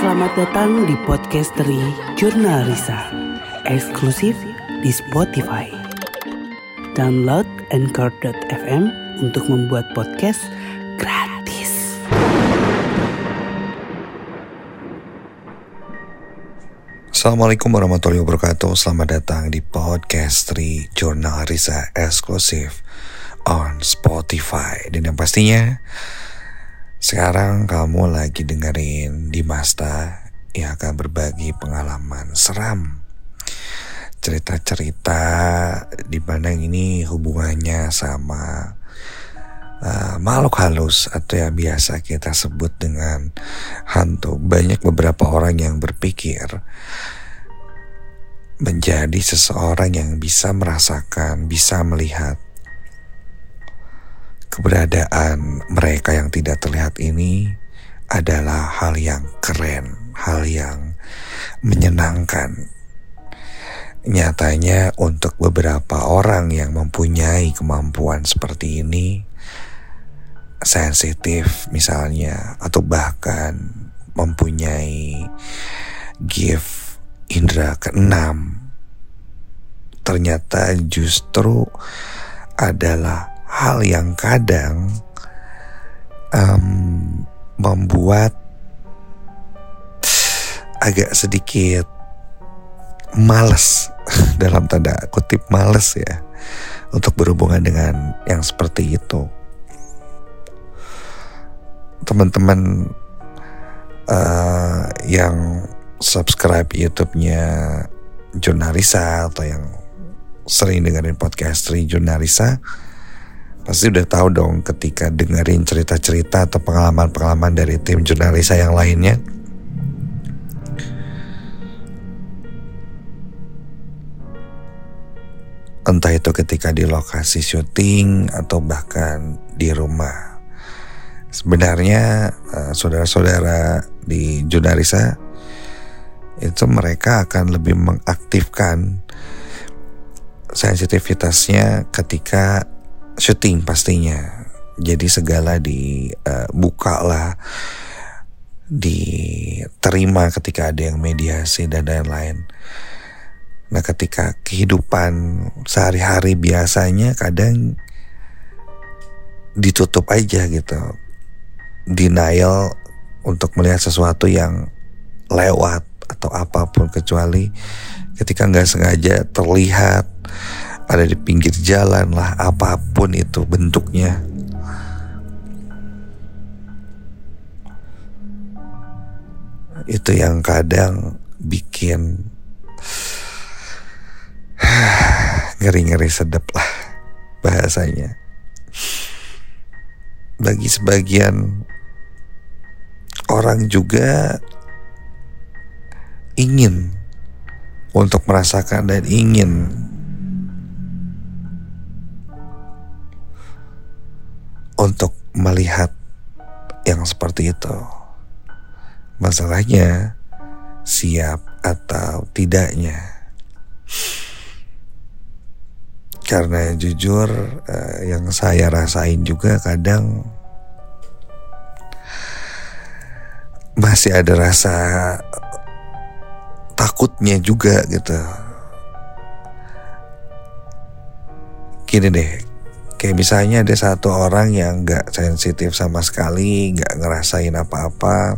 Selamat datang di podcast dari Jurnal Risa, eksklusif di Spotify. Download Anchor.fm untuk membuat podcast gratis. Assalamualaikum warahmatullahi wabarakatuh Selamat datang di podcast Tri Jurnal Risa eksklusif on Spotify Dan yang pastinya sekarang kamu lagi dengerin Dimasta yang akan berbagi pengalaman seram Cerita-cerita di mana ini hubungannya sama uh, makhluk halus atau yang biasa kita sebut dengan hantu. Banyak beberapa orang yang berpikir menjadi seseorang yang bisa merasakan, bisa melihat keberadaan mereka yang tidak terlihat ini adalah hal yang keren, hal yang menyenangkan. Nyatanya untuk beberapa orang yang mempunyai kemampuan seperti ini sensitif misalnya atau bahkan mempunyai gift indera keenam ternyata justru adalah hal yang kadang um, membuat agak sedikit males dalam tanda kutip males ya untuk berhubungan dengan yang seperti itu. Teman-teman uh, yang subscribe YouTube-nya Jurnalisa atau yang sering dengerin podcast Jurnalisa pasti udah tahu dong ketika dengerin cerita-cerita atau pengalaman-pengalaman dari tim Jurnalisa yang lainnya. Entah itu ketika di lokasi syuting atau bahkan di rumah. Sebenarnya uh, saudara-saudara di Junarisa itu mereka akan lebih mengaktifkan sensitivitasnya ketika syuting pastinya. Jadi segala dibuka uh, lah, diterima ketika ada yang mediasi dan lain-lain. Nah ketika kehidupan sehari-hari biasanya kadang ditutup aja gitu denial untuk melihat sesuatu yang lewat atau apa pun kecuali ketika nggak sengaja terlihat ada di pinggir jalan lah apa pun itu bentuknya. Itu yang kadang bikin ngeri-ngeri sedep lah bahasanya. Bagi sebagian orang juga ingin untuk merasakan dan ingin untuk melihat yang seperti itu. Masalahnya siap atau tidaknya. Karena jujur eh, yang saya rasain juga kadang masih ada rasa takutnya juga gitu. Gini deh, kayak misalnya ada satu orang yang gak sensitif sama sekali, gak ngerasain apa-apa,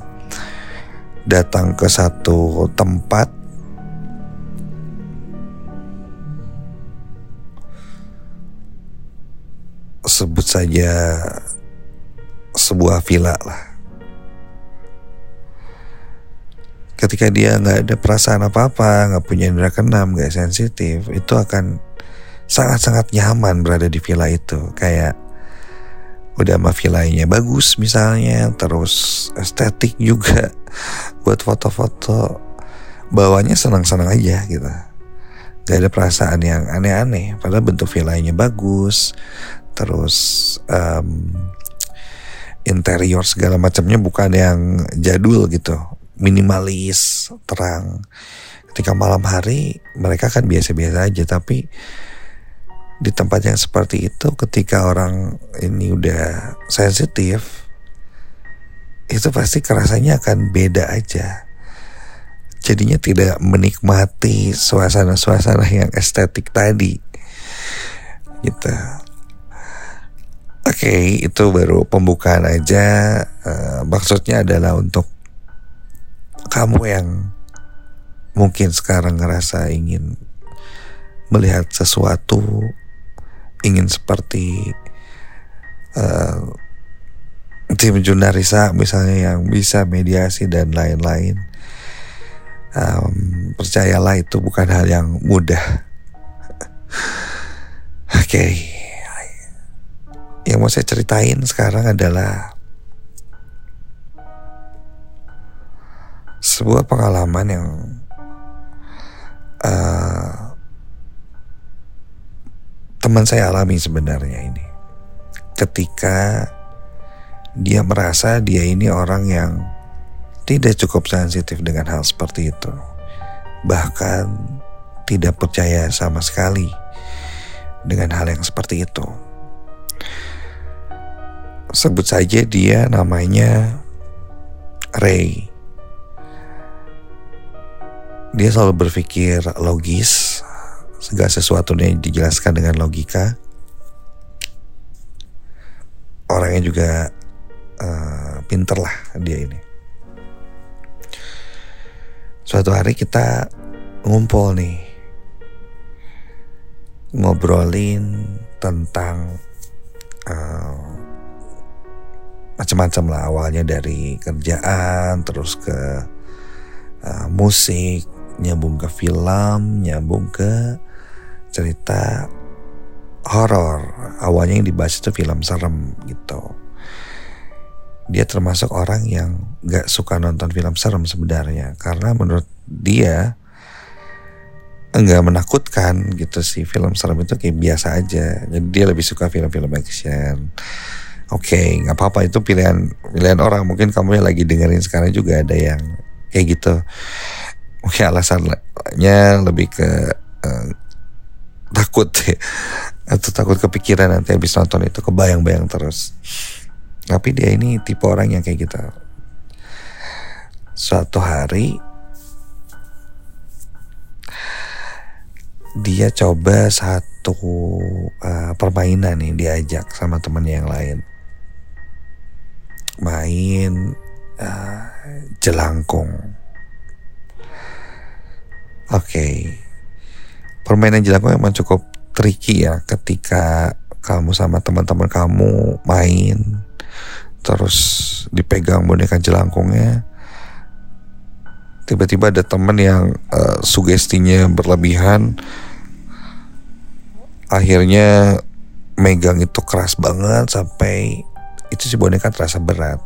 datang ke satu tempat, sebut saja sebuah villa lah. ketika dia nggak ada perasaan apa-apa, nggak punya indera keenam, nggak sensitif, itu akan sangat-sangat nyaman berada di villa itu. Kayak udah sama villanya bagus misalnya, terus estetik juga buat foto-foto, bawahnya senang-senang aja gitu. Gak ada perasaan yang aneh-aneh, padahal bentuk villanya bagus, terus um, interior segala macamnya bukan yang jadul gitu minimalis, terang. Ketika malam hari mereka kan biasa-biasa aja tapi di tempat yang seperti itu ketika orang ini udah sensitif itu pasti kerasanya akan beda aja. jadinya tidak menikmati suasana-suasana yang estetik tadi. Gitu. Oke okay, itu baru pembukaan aja. Uh, maksudnya adalah untuk kamu yang mungkin sekarang ngerasa ingin melihat sesuatu ingin seperti uh, tim Junarisa misalnya yang bisa mediasi dan lain-lain um, percayalah itu bukan hal yang mudah oke okay. yang mau saya ceritain sekarang adalah sebuah pengalaman yang uh, teman saya alami sebenarnya ini ketika dia merasa dia ini orang yang tidak cukup sensitif dengan hal seperti itu. Bahkan tidak percaya sama sekali dengan hal yang seperti itu. Sebut saja dia namanya Ray. Dia selalu berpikir logis, segala sesuatu yang dijelaskan dengan logika. Orangnya juga uh, pinter lah dia ini. Suatu hari kita ngumpul nih ngobrolin tentang uh, macam-macam lah awalnya dari kerjaan terus ke uh, musik nyambung ke film nyambung ke cerita horor. Awalnya yang dibahas itu film serem gitu. Dia termasuk orang yang gak suka nonton film serem sebenarnya. Karena menurut dia enggak menakutkan gitu sih. Film serem itu kayak biasa aja. Jadi dia lebih suka film-film action. Oke okay, nggak apa-apa. Itu pilihan pilihan orang. Mungkin kamu yang lagi dengerin sekarang juga ada yang kayak gitu. Mungkin alasannya lebih ke uh, takut atau takut kepikiran nanti habis nonton itu kebayang-bayang terus tapi dia ini tipe orang yang kayak gitu. Suatu hari dia coba satu uh, permainan nih diajak sama temennya yang lain. Main uh, jelangkung. Oke. Okay. Permainan jelangkung emang cukup tricky ya ketika kamu sama teman-teman kamu main terus dipegang boneka jelangkungnya. Tiba-tiba ada temen yang uh, sugestinya berlebihan akhirnya megang itu keras banget sampai itu si boneka terasa berat.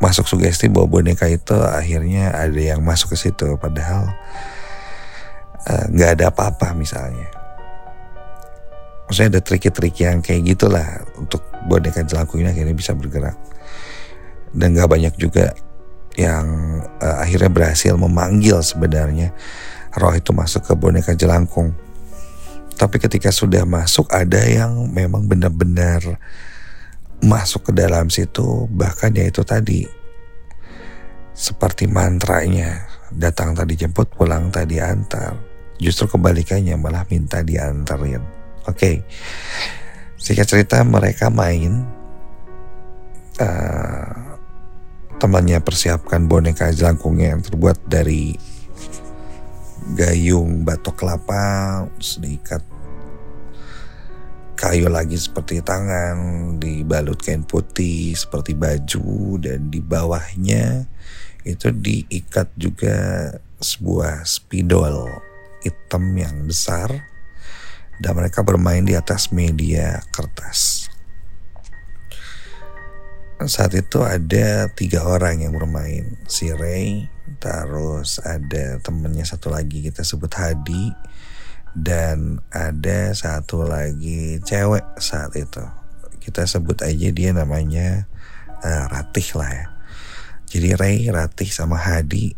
Masuk sugesti bahwa boneka itu akhirnya ada yang masuk ke situ. Padahal nggak uh, ada apa-apa misalnya. Maksudnya ada trik-trik yang kayak gitulah untuk boneka jelangkung ini akhirnya bisa bergerak. Dan gak banyak juga yang uh, akhirnya berhasil memanggil sebenarnya roh itu masuk ke boneka jelangkung. Tapi ketika sudah masuk ada yang memang benar-benar masuk ke dalam situ bahkan ya itu tadi seperti mantranya datang tadi jemput pulang tadi antar justru kebalikannya malah minta diantarin Oke, okay. singkat cerita mereka main. Uh, temannya persiapkan boneka jelangkungnya yang terbuat dari gayung batok kelapa, sedikat kayu lagi seperti tangan, dibalut kain putih seperti baju dan di bawahnya itu diikat juga sebuah spidol hitam yang besar dan mereka bermain di atas media kertas. Saat itu ada tiga orang yang bermain, si Ray, terus ada temennya satu lagi kita sebut Hadi, dan ada satu lagi cewek saat itu. Kita sebut aja dia namanya uh, Ratih lah ya. Jadi Ray, Ratih sama Hadi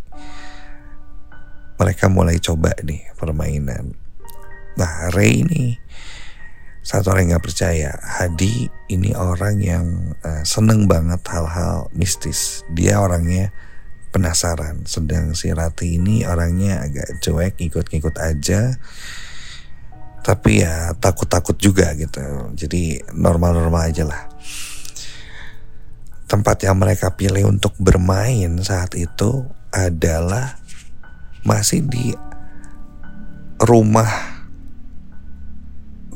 mereka mulai coba nih permainan Nah Ray ini satu orang yang percaya. Hadi ini orang yang uh, seneng banget hal-hal mistis. Dia orangnya penasaran. Sedang si Rati ini orangnya agak cuek, ikut-ikut aja. Tapi ya takut-takut juga gitu. Jadi normal-normal aja lah. Tempat yang mereka pilih untuk bermain saat itu adalah masih di rumah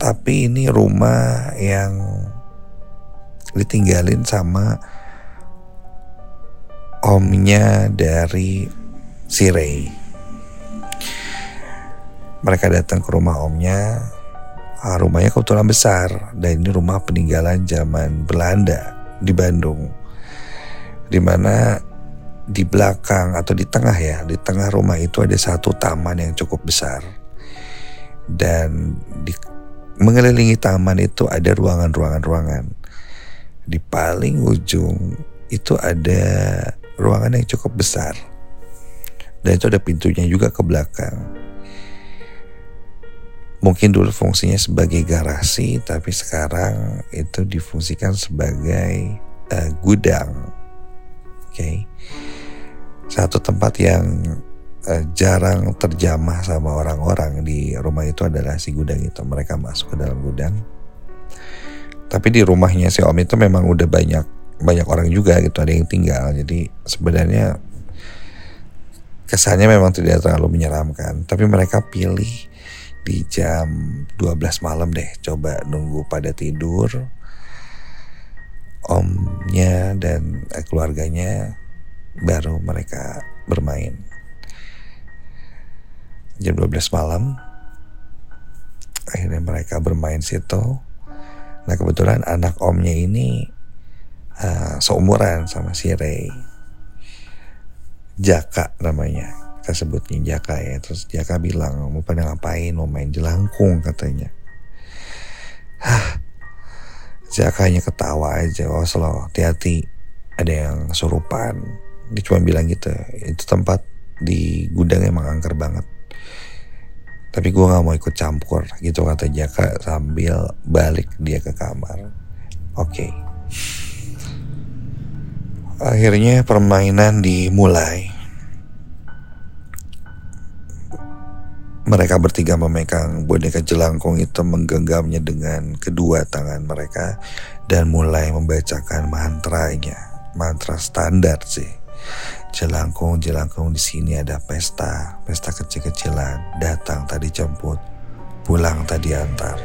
tapi ini rumah yang ditinggalin sama omnya dari si Ray. Mereka datang ke rumah omnya. Ah, rumahnya kebetulan besar dan ini rumah peninggalan zaman Belanda di Bandung. Di mana di belakang atau di tengah ya, di tengah rumah itu ada satu taman yang cukup besar. Dan di Mengelilingi taman itu ada ruangan-ruangan-ruangan. Di paling ujung itu ada ruangan yang cukup besar. Dan itu ada pintunya juga ke belakang. Mungkin dulu fungsinya sebagai garasi, tapi sekarang itu difungsikan sebagai uh, gudang. Oke. Okay. Satu tempat yang uh, jarang terjamah sama orang-orang di rumah itu adalah si gudang itu. Mereka masuk ke dalam gudang. Tapi di rumahnya si Om itu memang udah banyak banyak orang juga gitu, ada yang tinggal. Jadi sebenarnya kesannya memang tidak terlalu menyeramkan. Tapi mereka pilih di jam 12 malam deh, coba nunggu pada tidur. Omnya dan keluarganya baru mereka bermain. Jam 12 malam akhirnya mereka bermain situ. Nah kebetulan anak omnya ini uh, seumuran sama si Ray Jaka namanya kita sebutnya Jaka ya. Terus Jaka bilang mau pada ngapain? Mau main jelangkung katanya. Hah Jakanya ketawa aja. Oh selalu hati-hati. Ada yang surupan dia cuma bilang gitu itu tempat di gudang emang angker banget tapi gue gak mau ikut campur gitu kata Jaka sambil balik dia ke kamar. Oke. Okay. Akhirnya permainan dimulai. Mereka bertiga memegang boneka jelangkung itu menggenggamnya dengan kedua tangan mereka dan mulai membacakan mantranya. Mantra standar sih Jelangkung, jelangkung di sini ada pesta, pesta kecil-kecilan. Datang tadi jemput, pulang tadi antar.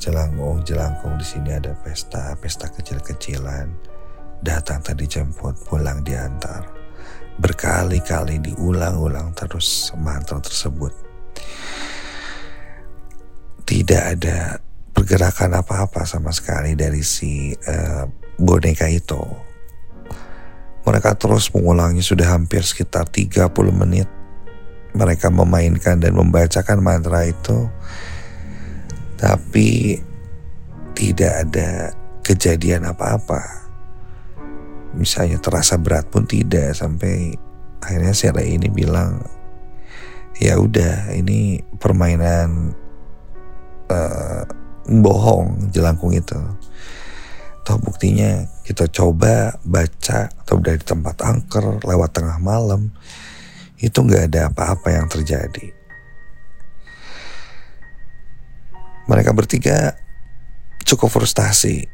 Jelangkung, jelangkung di sini ada pesta, pesta kecil-kecilan. Datang tadi jemput, pulang diantar. Berkali-kali diulang-ulang terus mantra tersebut. Tidak ada pergerakan apa-apa sama sekali dari si uh, boneka itu mereka terus mengulangi sudah hampir sekitar 30 menit. Mereka memainkan dan membacakan mantra itu. Tapi tidak ada kejadian apa-apa. Misalnya terasa berat pun tidak sampai akhirnya si Ray ini bilang ya udah ini permainan uh, bohong jelangkung itu Toh buktinya kita coba baca atau dari tempat angker lewat tengah malam itu nggak ada apa-apa yang terjadi. Mereka bertiga cukup frustasi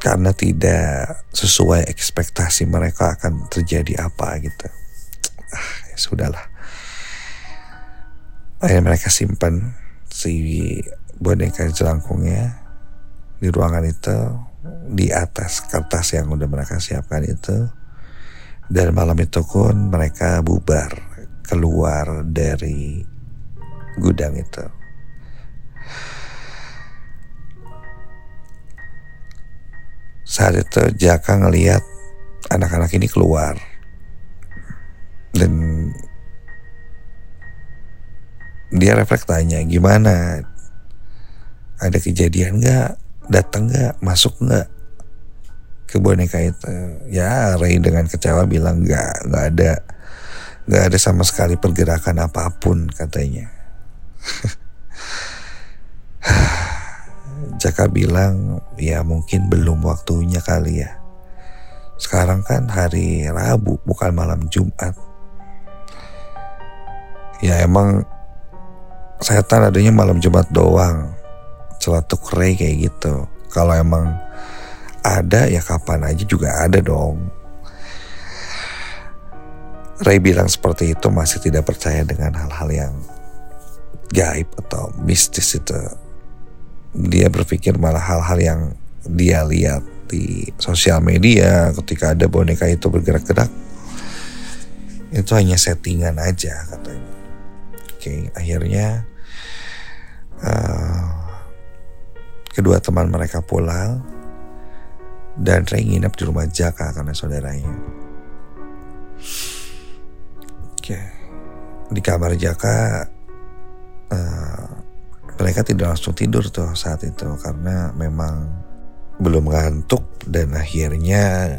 karena tidak sesuai ekspektasi mereka akan terjadi apa gitu. Ah, ya sudahlah. Akhirnya mereka simpan si boneka jelangkungnya di ruangan itu di atas kertas yang udah mereka siapkan itu. Dan malam itu pun mereka bubar keluar dari gudang itu. Saat itu Jaka ngeliat anak-anak ini keluar. Dan dia refleks tanya gimana? Ada kejadian nggak datang nggak? Masuk nggak? Ke boneka itu. Ya Ray dengan kecewa bilang nggak nggak ada nggak ada sama sekali pergerakan apa pun katanya. Jaka bilang ya mungkin belum waktunya kali ya. Sekarang kan hari Rabu bukan malam Jumat. Ya emang setan adanya malam Jumat doang celetuk ray kayak gitu. Kalau emang ada ya kapan aja juga ada dong. Ray bilang seperti itu masih tidak percaya dengan hal-hal yang gaib atau mistis itu. Dia berpikir malah hal-hal yang dia lihat di sosial media ketika ada boneka itu bergerak-gerak. Itu hanya settingan aja katanya. Oke akhirnya uh, kedua teman mereka pulang dan Ray nginep di rumah Jaka karena saudaranya. Oke, di kamar Jaka uh, mereka tidak langsung tidur tuh saat itu karena memang belum ngantuk dan akhirnya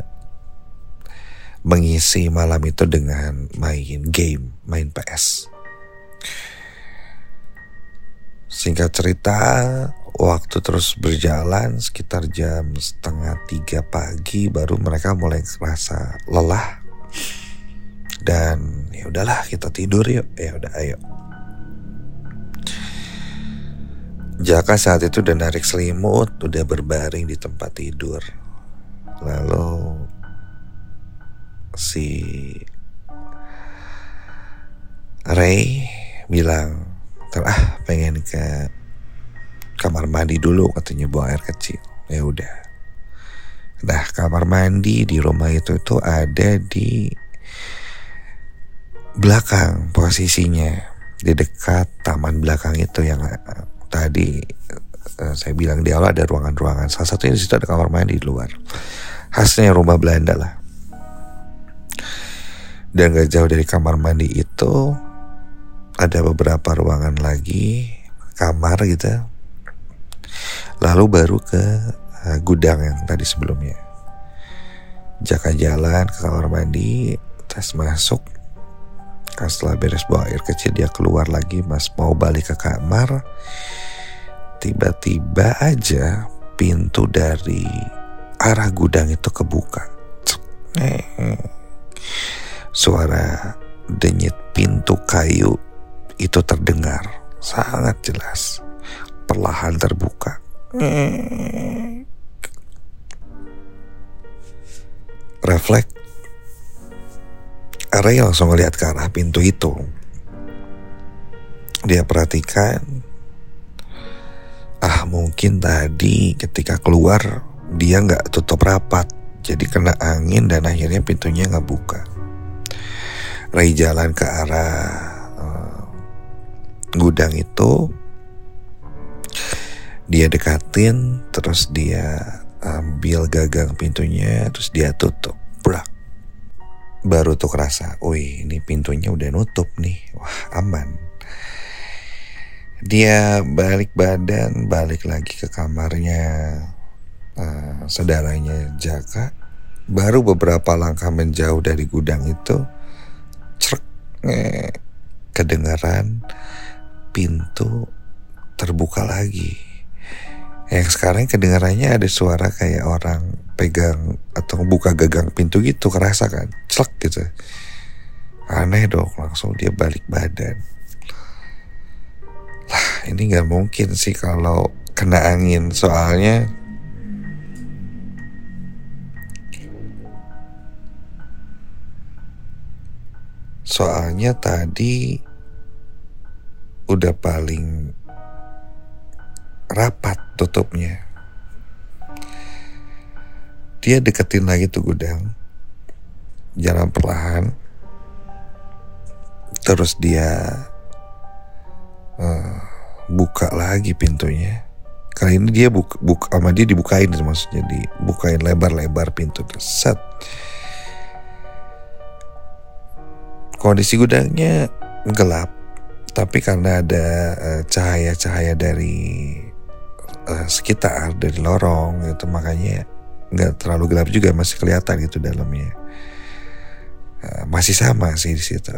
mengisi malam itu dengan main game, main PS. Singkat cerita, waktu terus berjalan sekitar jam setengah tiga pagi baru mereka mulai merasa lelah. Dan ya udahlah kita tidur yuk. Ya udah ayo. Jaka saat itu udah narik selimut udah berbaring di tempat tidur. Lalu si Ray bilang ah pengen ke kamar mandi dulu katanya buang air kecil. Ya udah. Nah kamar mandi di rumah itu itu ada di belakang posisinya. Di dekat taman belakang itu yang uh, tadi uh, saya bilang di awal ada ruangan-ruangan. Salah satunya di situ ada kamar mandi di luar. Khasnya rumah Belanda lah. Dan gak jauh dari kamar mandi itu ada beberapa ruangan lagi kamar gitu lalu baru ke uh, gudang yang tadi sebelumnya. Jaka jalan ke kamar mandi tes masuk. Kan setelah beres buang air kecil dia keluar lagi mas mau balik ke kamar. Tiba-tiba aja pintu dari arah gudang itu kebuka. Suara denyit pintu kayu itu terdengar. Sangat jelas. Perlahan terbuka. Refleks. Ray langsung melihat ke arah pintu itu. Dia perhatikan. Ah mungkin tadi ketika keluar dia nggak tutup rapat. Jadi kena angin dan akhirnya pintunya nggak buka. Ray jalan ke arah gudang itu dia dekatin terus dia ambil gagang pintunya terus dia tutup. Brak baru tuh kerasa wih ini pintunya udah nutup nih. Wah aman. Dia balik badan balik lagi ke kamarnya uh, saudaranya Jaka. Baru beberapa langkah menjauh dari gudang itu cerek kedengaran pintu terbuka lagi. Yang sekarang kedengarannya ada suara kayak orang pegang atau buka gagang pintu gitu kerasa kan, celak gitu. Aneh dong, langsung dia balik badan. Lah ini nggak mungkin sih kalau kena angin soalnya soalnya tadi udah paling rapat tutupnya. Dia deketin lagi tuh gudang. Jalan perlahan. Terus dia uh, buka lagi pintunya. Kali ini dia buka, buka sama dia dibukain maksudnya dibukain lebar-lebar pintu set. Kondisi gudangnya gelap tapi karena ada eh, cahaya-cahaya uh, dari uh, sekitar dari lorong itu makanya nggak terlalu gelap juga masih kelihatan gitu dalamnya. Uh, masih sama sih di situ.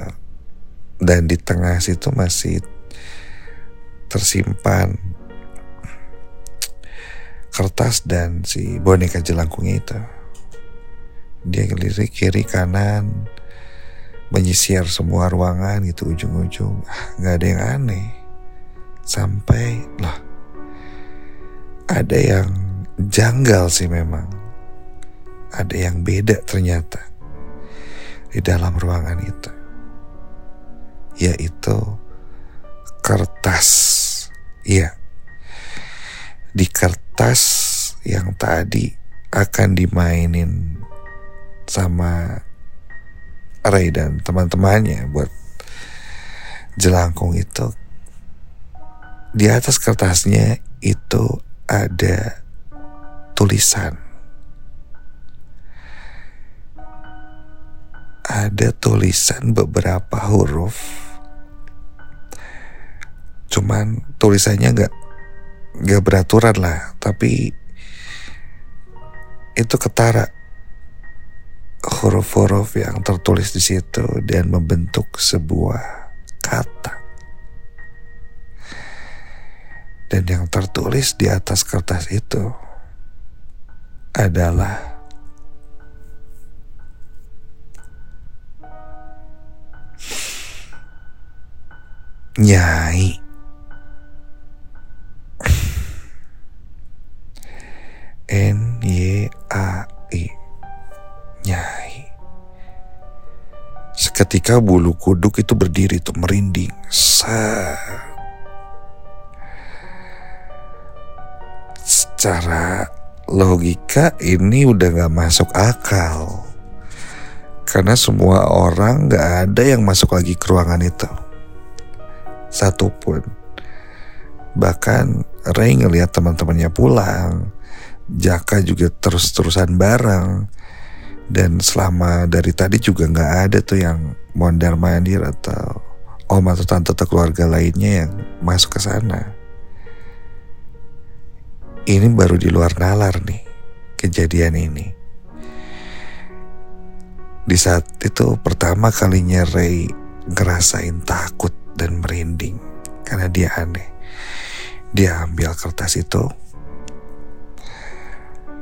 Dan di tengah situ masih tersimpan kertas dan si boneka jelangkungnya itu. Dia ngelirik kiri kanan menyisir semua ruangan gitu ujung-ujung. Ah, nggak ada yang aneh. Sampai lah ada yang janggal sih memang. Ada yang beda ternyata di dalam ruangan itu. Yaitu kertas. Iya. Di kertas yang tadi akan dimainin sama Ray dan teman-temannya buat jelangkung itu. Di atas kertasnya itu ada tulisan. Ada tulisan beberapa huruf. Cuman tulisannya nggak nggak beraturan lah tapi itu ketara. Huruf-huruf yang tertulis di situ dan membentuk sebuah kata. Dan yang tertulis di atas kertas itu adalah Nyai. N Y A I. Nyai. Seketika bulu kuduk itu berdiri tuh merinding. Set. Secara logika ini udah gak masuk akal. Karena semua orang gak ada yang masuk lagi ke ruangan itu. Satupun. Bahkan Ray ngeliat teman-temannya pulang. Jaka juga terus-terusan bareng dan selama dari tadi juga nggak ada tuh yang mondar mandir atau om atau tante atau keluarga lainnya yang masuk ke sana. Ini baru di luar nalar nih kejadian ini. Di saat itu pertama kalinya Ray ngerasain takut dan merinding karena dia aneh. Dia ambil kertas itu,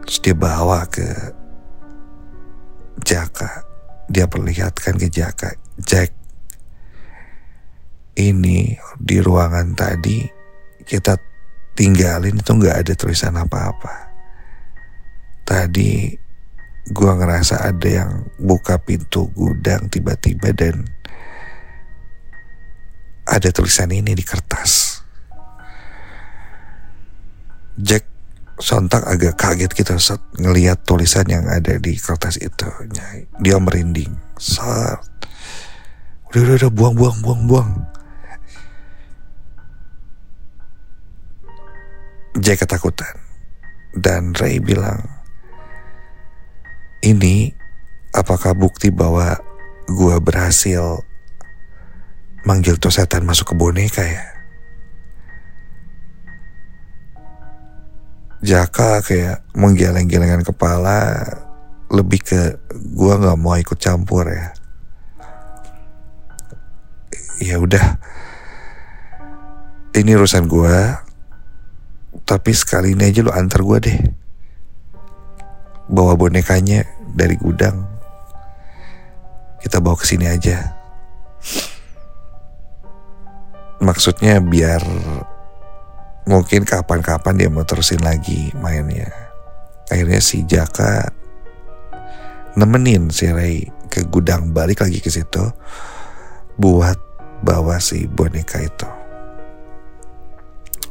terus dia bawa ke Jaka. Dia perlihatkan ke Jaka, Jack, ini di ruangan tadi kita tinggalin itu nggak ada tulisan apa-apa. Tadi gua ngerasa ada yang buka pintu gudang tiba-tiba dan ada tulisan ini di kertas. Jack sontak agak kaget gitu saat ngelihat tulisan yang ada di kertas itu. Dia merinding. Saat udah udah, udah buang buang buang buang. Jack ketakutan dan Ray bilang, ini apakah bukti bahwa gua berhasil manggil tuh setan masuk ke boneka ya? Jaka kayak menggeleng-gelengan kepala lebih ke gua nggak mau ikut campur ya. Ya udah, ini urusan gua. Tapi sekali ini aja lu antar gua deh. Bawa bonekanya dari gudang. Kita bawa ke sini aja. Maksudnya biar mungkin kapan-kapan dia mau terusin lagi mainnya. Akhirnya si Jaka nemenin si Ray ke gudang balik lagi ke situ buat bawa si boneka itu.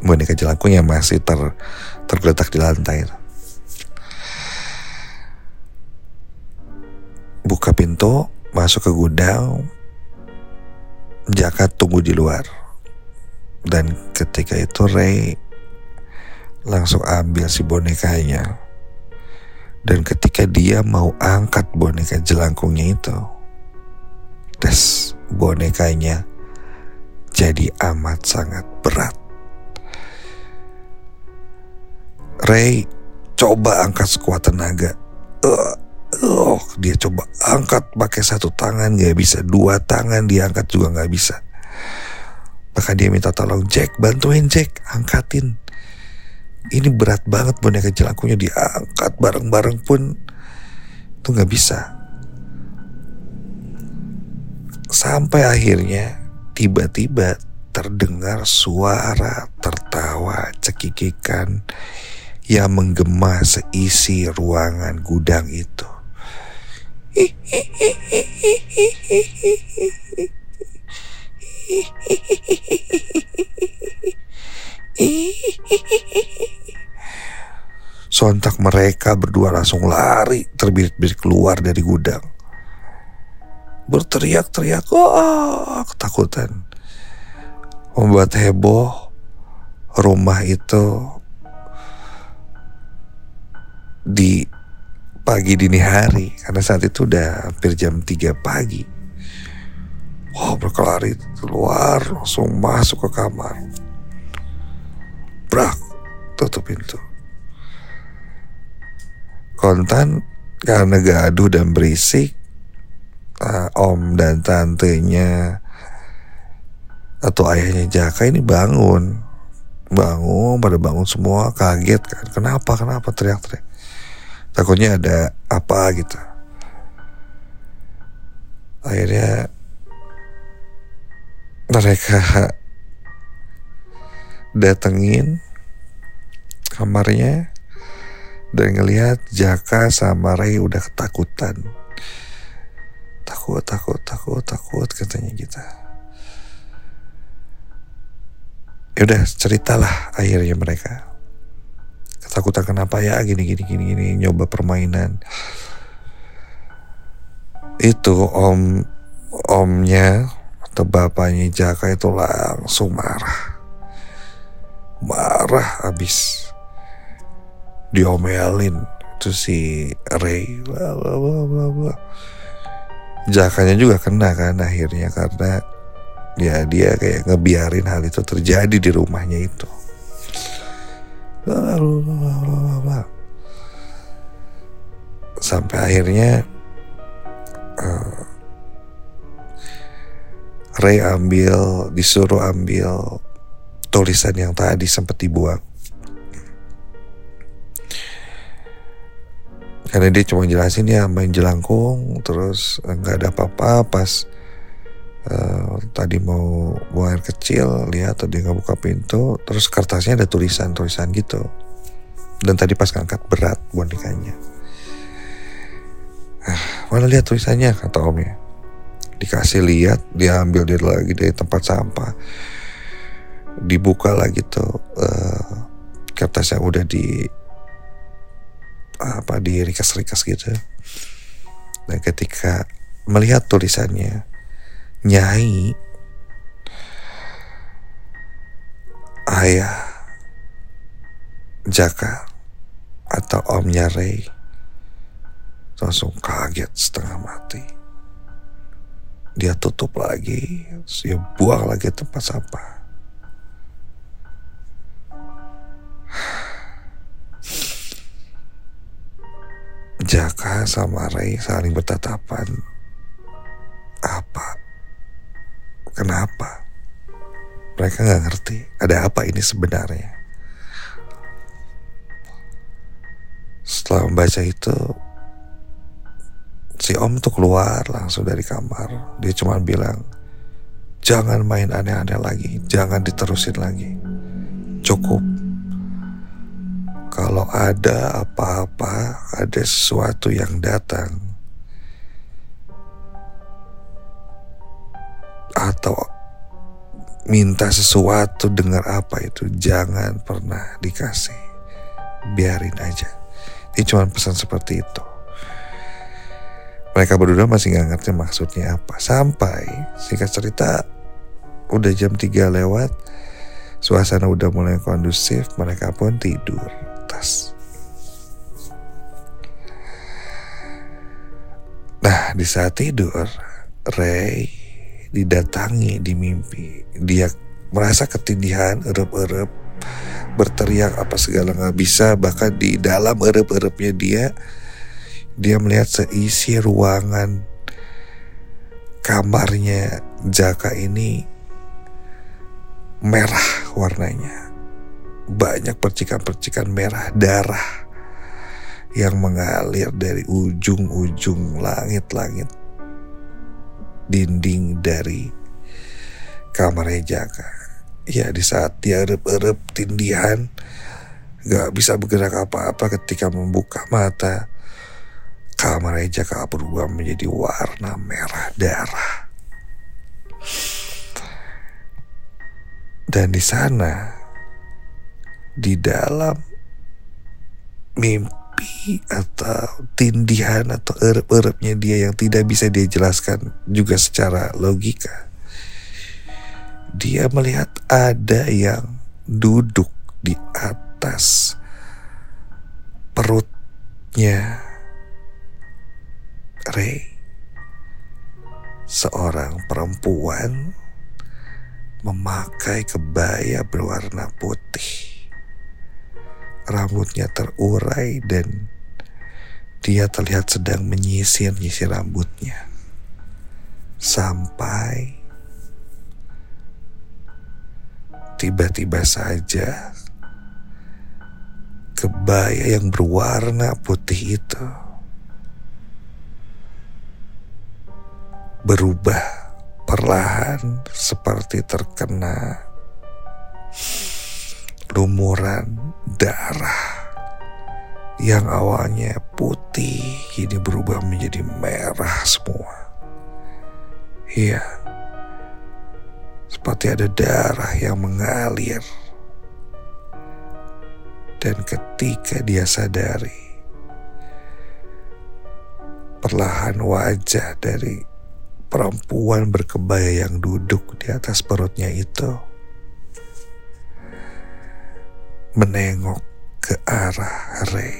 Boneka jelangkung yang masih ter tergeletak di lantai. Buka pintu, masuk ke gudang. Jaka tunggu di luar dan ketika itu Ray langsung ambil si bonekanya. Dan ketika dia mau angkat boneka jelangkungnya itu, tes bonekanya jadi amat sangat berat. Ray coba angkat sekuat tenaga. Uh, uh, dia coba angkat pakai satu tangan gak bisa, dua tangan diangkat juga gak bisa. Bahkan dia minta tolong Jack, bantuin Jack, angkatin. Ini berat banget boneka jelangkungnya diangkat bareng-bareng pun Tuh nggak bisa. Sampai akhirnya tiba-tiba terdengar suara tertawa cekikikan yang menggema seisi ruangan gudang itu. Sontak mereka berdua langsung lari terbirit-birit keluar dari gudang. Berteriak-teriak, oh, ketakutan. Membuat heboh rumah itu di pagi dini hari karena saat itu udah hampir jam 3 pagi. Wah berkelari keluar langsung masuk ke kamar. Brak tutup pintu. Kontan karena gaduh dan berisik, uh, om dan tantenya atau ayahnya Jaka ini bangun, bangun pada bangun semua kaget kan, kenapa kenapa teriak-teriak, takutnya ada apa gitu. Akhirnya mereka datengin kamarnya dan ngelihat Jaka sama Ray udah ketakutan. Takut, takut, takut, takut katanya kita. Ya udah ceritalah akhirnya mereka. Ketakutan kenapa ya gini gini gini gini nyoba permainan. Itu om omnya atau bapaknya Jaka itu langsung marah. Marah abis diomelin itu si Ray blah, blah, blah, blah. Jakanya juga kena kan akhirnya karena ya dia kayak ngebiarin hal itu terjadi di rumahnya itu sampai akhirnya uh, Ray ambil disuruh ambil tulisan yang tadi sempat dibuang. Karena dia cuma jelasin ya main jelangkung terus nggak ada apa-apa pas uh, tadi mau buang air kecil lihat tadi nggak buka pintu terus kertasnya ada tulisan tulisan gitu. Dan tadi pas ngangkat berat bonekanya. Ah, mana lihat tulisannya kata omnya dikasih lihat dia ambil dia lagi dari tempat sampah. Dibuka lagi tuh uh, kertas yang udah di apa di rikas-rikas gitu. Dan ketika melihat tulisannya Nyai Ayah Jaka atau Omnya Ray langsung kaget setengah mati. Dia tutup lagi, dia buang lagi tempat sampah. Jaka sama Ray saling bertatapan. Apa? Kenapa? Mereka nggak ngerti ada apa ini sebenarnya. Setelah membaca itu, si Om tuh keluar langsung dari kamar. Dia cuma bilang, jangan main aneh-aneh lagi, jangan diterusin lagi. Cukup kalau ada apa-apa, ada sesuatu yang datang, atau minta sesuatu dengar apa itu, jangan pernah dikasih, biarin aja. Ini cuma pesan seperti itu. Mereka berdua masih nggak ngerti maksudnya apa. Sampai singkat cerita udah jam 3 lewat, suasana udah mulai kondusif, mereka pun tidur atas. Nah, di saat tidur, Ray didatangi di mimpi. Dia merasa ketindihan, erup-erup, berteriak apa segala nggak bisa. Bahkan di dalam erup-erupnya dia, dia melihat seisi ruangan kamarnya Jaka ini merah warnanya banyak percikan-percikan merah darah yang mengalir dari ujung-ujung langit-langit dinding dari kamarnya Jaka. Ya di saat dia erep-erep tindihan Gak bisa bergerak apa-apa ketika membuka mata Kamarnya Jaka berubah menjadi warna merah darah Dan di sana di dalam mimpi atau tindihan atau erep-erepnya dia yang tidak bisa dia jelaskan juga secara logika. Dia melihat ada yang duduk di atas perutnya Ray. Seorang perempuan memakai kebaya berwarna putih rambutnya terurai dan dia terlihat sedang menyisir-nyisir rambutnya. Sampai tiba-tiba saja kebaya yang berwarna putih itu berubah perlahan seperti terkena lumuran darah yang awalnya putih kini berubah menjadi merah semua. Iya, seperti ada darah yang mengalir. Dan ketika dia sadari, perlahan wajah dari perempuan berkebaya yang duduk di atas perutnya itu menengok ke arah Ray.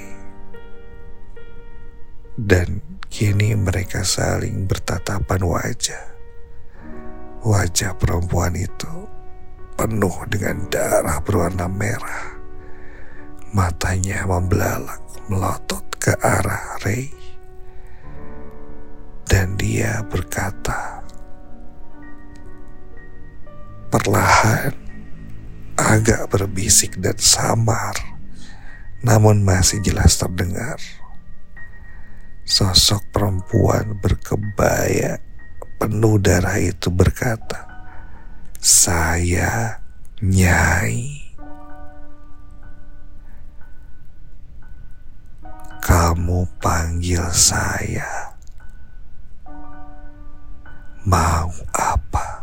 Dan kini mereka saling bertatapan wajah. Wajah perempuan itu penuh dengan darah berwarna merah. Matanya membelalak melotot ke arah Ray. Dan dia berkata, perlahan agak berbisik dan samar, namun masih jelas terdengar. Sosok perempuan berkebaya penuh darah itu berkata, "Saya Nyai." Kamu panggil saya. Mau apa?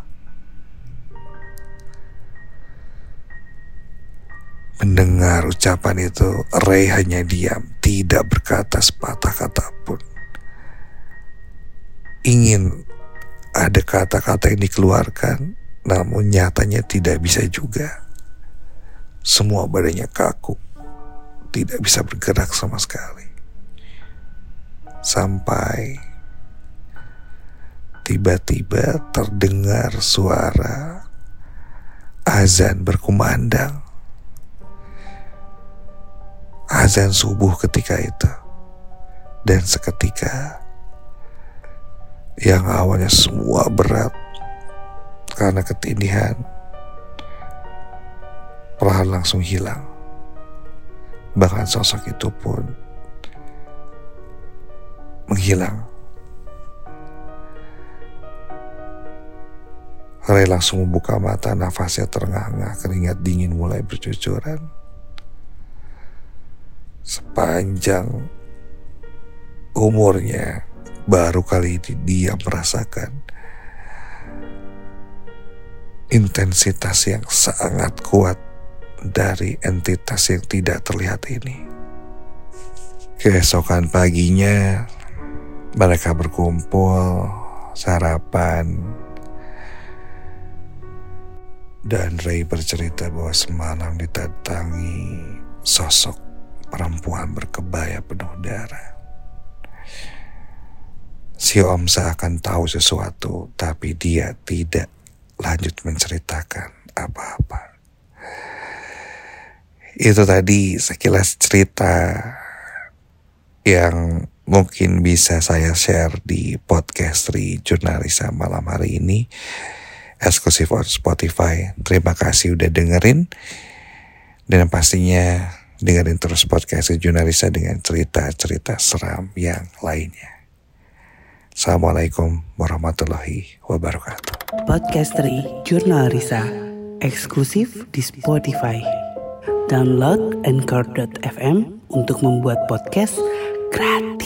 Mendengar ucapan itu, Ray hanya diam, tidak berkata sepatah kata pun. Ingin ada kata-kata yang dikeluarkan, namun nyatanya tidak bisa juga. Semua badannya kaku, tidak bisa bergerak sama sekali. Sampai tiba-tiba terdengar suara azan berkumandang azan subuh ketika itu. Dan seketika yang awalnya semua berat karena ketindihan perlahan langsung hilang. Bahkan sosok itu pun menghilang. Ray langsung membuka mata, nafasnya terengah-engah, keringat dingin mulai bercucuran sepanjang umurnya baru kali ini dia merasakan intensitas yang sangat kuat dari entitas yang tidak terlihat ini. Keesokan paginya mereka berkumpul, sarapan, dan Ray bercerita bahwa semalam didatangi sosok perempuan berkebaya penuh darah. Si Om seakan tahu sesuatu, tapi dia tidak lanjut menceritakan apa-apa. Itu tadi sekilas cerita yang mungkin bisa saya share di podcast Ri Jurnalisa malam hari ini eksklusif on Spotify. Terima kasih udah dengerin dan pastinya dengerin terus podcast Jurnalisa dengan cerita-cerita seram yang lainnya. Assalamualaikum warahmatullahi wabarakatuh. Podcasteri Jurnal Risa eksklusif di Spotify. Download Anchor.fm untuk membuat podcast gratis.